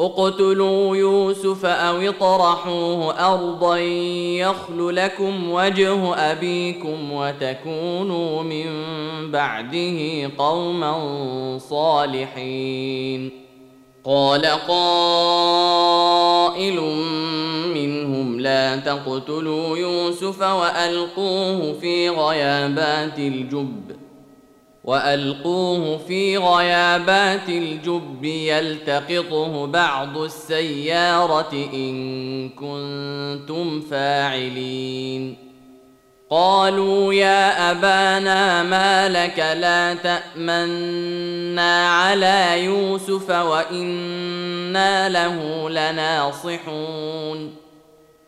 اقتلوا يوسف أو اطرحوه أرضا يخل لكم وجه أبيكم وتكونوا من بعده قوما صالحين. قال قائل منهم لا تقتلوا يوسف وألقوه في غيابات الجب. وألقوه في غيابات الجب يلتقطه بعض السيارة إن كنتم فاعلين. قالوا يا أبانا ما لك لا تأمنا على يوسف وإنا له لناصحون.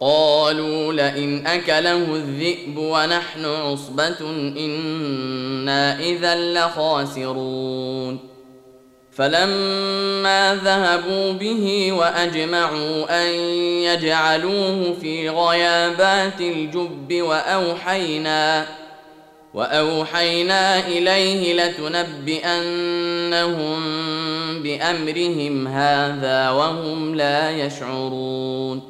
قالوا لئن أكله الذئب ونحن عصبة إنا إذا لخاسرون. فلما ذهبوا به وأجمعوا أن يجعلوه في غيابات الجب وأوحينا وأوحينا إليه لتنبئنهم بأمرهم هذا وهم لا يشعرون.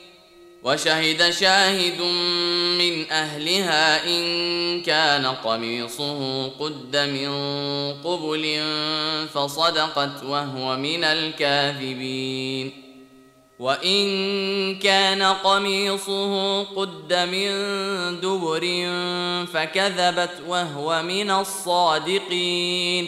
وشهد شاهد من أهلها إن كان قميصه قد من قبل فصدقت وهو من الكاذبين. وإن كان قميصه قد من دبر فكذبت وهو من الصادقين.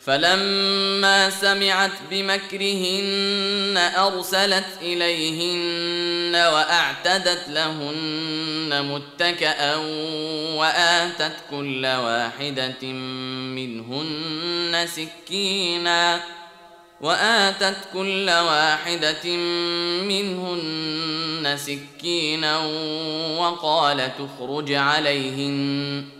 فلما سمعت بمكرهن أرسلت إليهن وأعتدت لهن متكئا وآتت كل واحدة منهن سكينا وآتت كل واحدة منهن سكينا وقال تخرج عليهن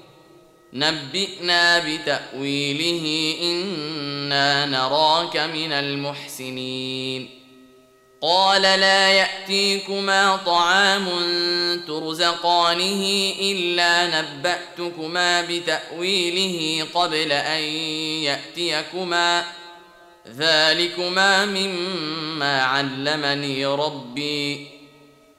نبئنا بتأويله إنا نراك من المحسنين. قال لا يأتيكما طعام ترزقانه إلا نبأتكما بتأويله قبل أن يأتيكما. ذلكما مما علمني ربي.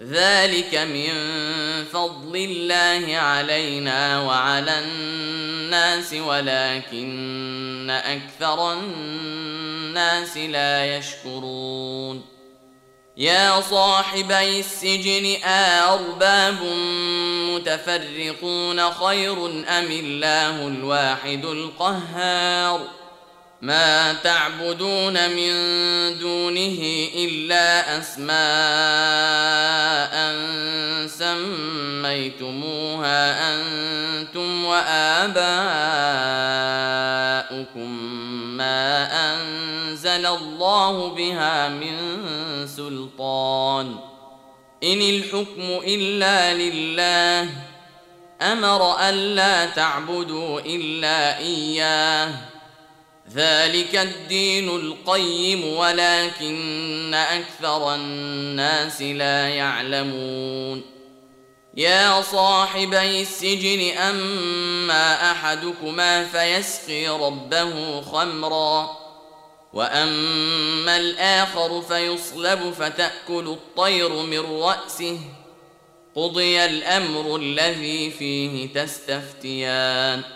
ذلك من فضل الله علينا وعلى الناس ولكن أكثر الناس لا يشكرون. يا صاحبي السجن أأرباب متفرقون خير أم الله الواحد القهار؟ ما تعبدون من دونه إلا أسماء سميتموها أنتم وآباؤكم ما أنزل الله بها من سلطان. إن الحكم إلا لله أمر الا تعبدوا إلا إياه. ذلك الدين القيم ولكن أكثر الناس لا يعلمون. يا صاحبي السجن أما أحدكما فيسقي ربه خمرا وأما الآخر فيصلب فتأكل الطير من رأسه. قضي الأمر الذي فيه تستفتيان.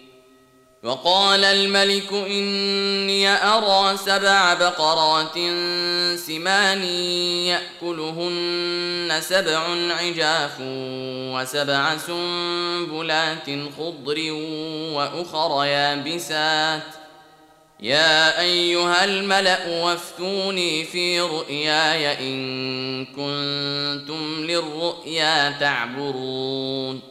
وقال الملك إني أرى سبع بقرات سمان يأكلهن سبع عجاف وسبع سنبلات خضر وأخر يابسات. يا أيها الملأ وافتوني في رؤياي إن كنتم للرؤيا تعبرون.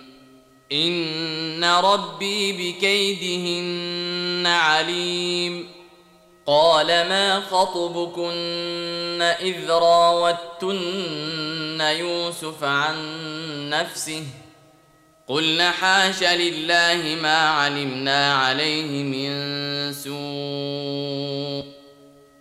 ان ربي بكيدهن عليم. قال ما خطبكن اذ راوتن يوسف عن نفسه؟ قلنا حاش لله ما علمنا عليه من سوء.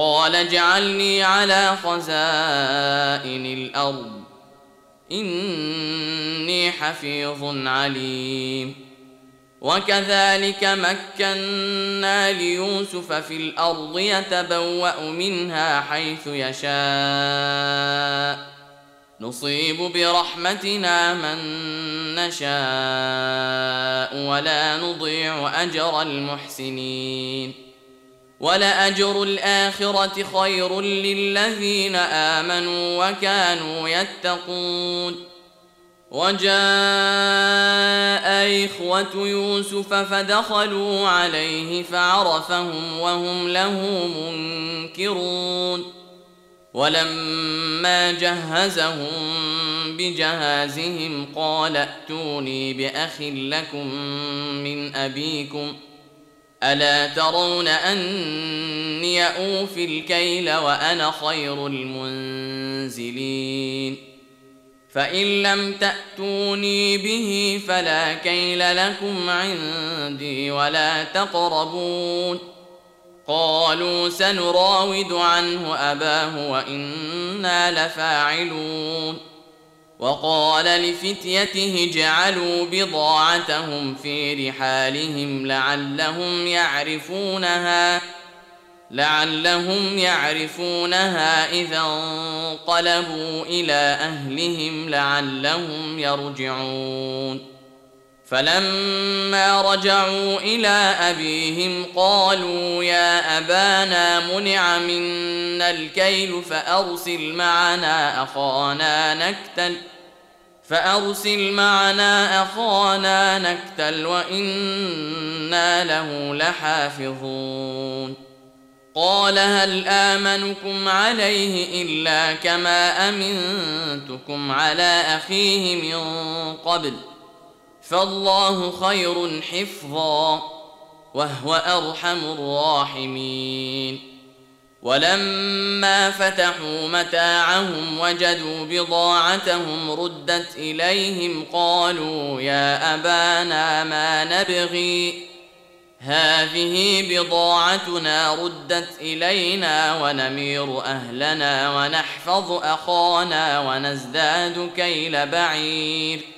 قال اجعلني على خزائن الأرض. إني حفيظ عليم. وكذلك مكنا ليوسف في الأرض يتبوأ منها حيث يشاء. نصيب برحمتنا من نشاء ولا نضيع أجر المحسنين. ولأجر الآخرة خير للذين آمنوا وكانوا يتقون. وجاء إخوة يوسف فدخلوا عليه فعرفهم وهم له منكرون. ولما جهزهم بجهازهم قال ائتوني بأخ لكم من أبيكم. ألا ترون أني أوفي الكيل وأنا خير المنزلين؟ فإن لم تأتوني به فلا كيل لكم عندي ولا تقربون. قالوا سنراود عنه أباه وإنا لفاعلون. وقال لفتيته جعلوا بضاعتهم في رحالهم لعلهم يعرفونها لعلهم يعرفونها إذا انقلبوا إلى أهلهم لعلهم يرجعون. فلما رجعوا إلى أبيهم قالوا يا أبانا منع منا الكيل فأرسل معنا أخانا نكتل فأرسل معنا أخانا نكتل وإنا له لحافظون. قال هل آمنكم عليه إلا كما أمنتكم على أخيه من قبل؟ فالله خير حفظا وهو أرحم الراحمين. ولما فتحوا متاعهم وجدوا بضاعتهم ردت إليهم قالوا يا أبانا ما نبغي. هذه بضاعتنا ردت إلينا ونمير أهلنا ونحفظ أخانا ونزداد كيل بعير.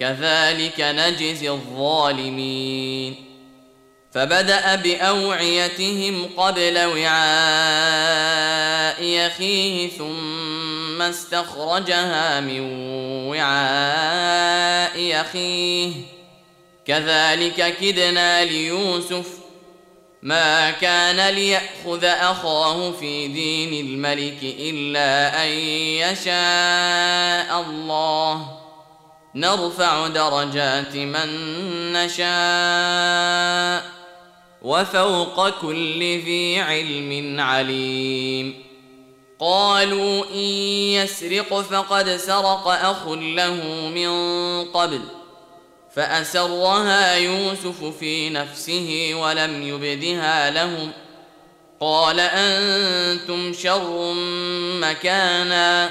كذلك نجزي الظالمين. فبدأ بأوعيتهم قبل وعاء اخيه ثم استخرجها من وعاء اخيه كذلك كدنا ليوسف ما كان ليأخذ أخاه في دين الملك إلا أن يشاء الله. نرفع درجات من نشاء وفوق كل ذي علم عليم. قالوا إن يسرق فقد سرق أخ له من قبل ۖ فأسرها يوسف في نفسه ولم يبدها لهم. قال أنتم شر مكانا.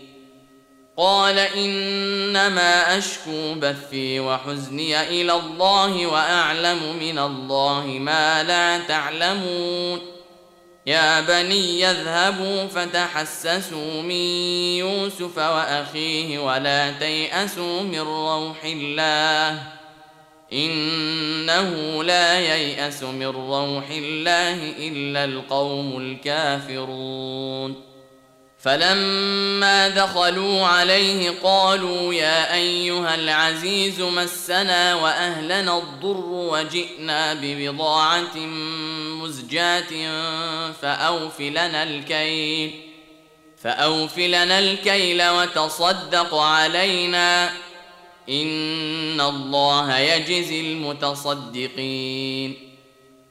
قال إنما أشكو بثي وحزني إلى الله وأعلم من الله ما لا تعلمون. يا بني اذهبوا فتحسسوا من يوسف وأخيه ولا تيأسوا من روح الله. إنه لا ييأس من روح الله إلا القوم الكافرون. فلما دخلوا عليه قالوا يا أيها العزيز مسنا وأهلنا الضر وجئنا ببضاعة مزجاة فاوف لنا الكيل فاوف لنا الكيل وتصدق علينا. إن الله يجزي المتصدقين.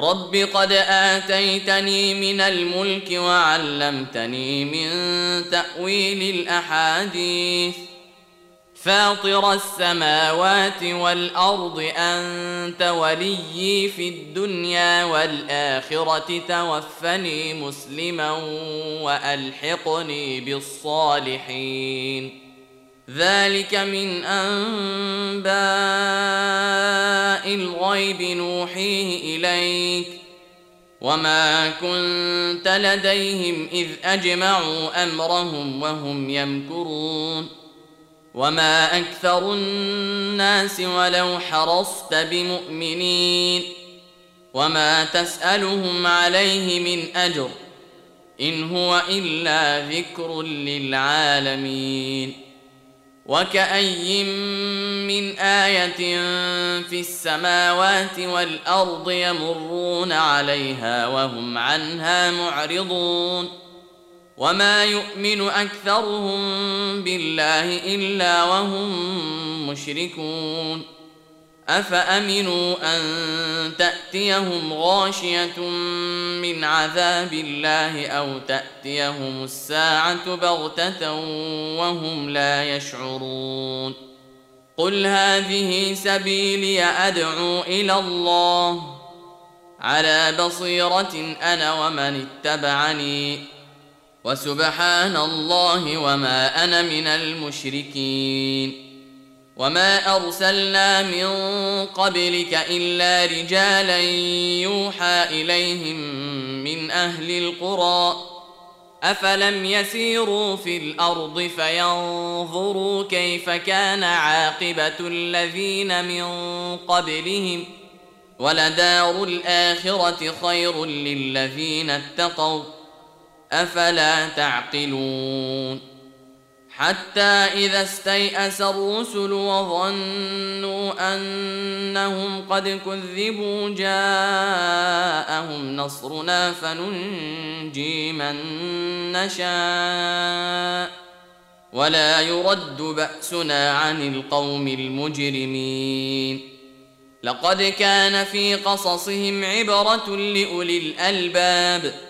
رب قد اتيتني من الملك وعلمتني من تاويل الاحاديث فاطر السماوات والارض انت وليي في الدنيا والاخره توفني مسلما والحقني بالصالحين ذلك من أنباء الغيب نوحيه إليك. وما كنت لديهم إذ أجمعوا أمرهم وهم يمكرون. وما أكثر الناس ولو حرصت بمؤمنين. وما تسألهم عليه من أجر إن هو إلا ذكر للعالمين. وكاين من إيه في السماوات والارض يمرون عليها وهم عنها معرضون وما يؤمن اكثرهم بالله الا وهم مشركون أفأمنوا أن تأتيهم غاشية من عذاب الله أو تأتيهم الساعة بغتة وهم لا يشعرون؟ قل هذه سبيلي أدعو إلى الله. على بصيرة أنا ومن اتبعني. وسبحان الله وما أنا من المشركين. وما ارسلنا من قبلك الا رجالا يوحى اليهم من أهل القرى افلم يسيروا في الأرض فينظروا كيف كان عاقبه الذين من قبلهم ولدار الاخره خير للذين اتقوا افلا تعقلون حتى إذا استيأس الرسل وظنوا أنهم قد كذبوا جاءهم نصرنا فننجي من نشاء. ولا يرد بأسنا عن القوم المجرمين. لقد كان في قصصهم عبرة لأولي الألباب.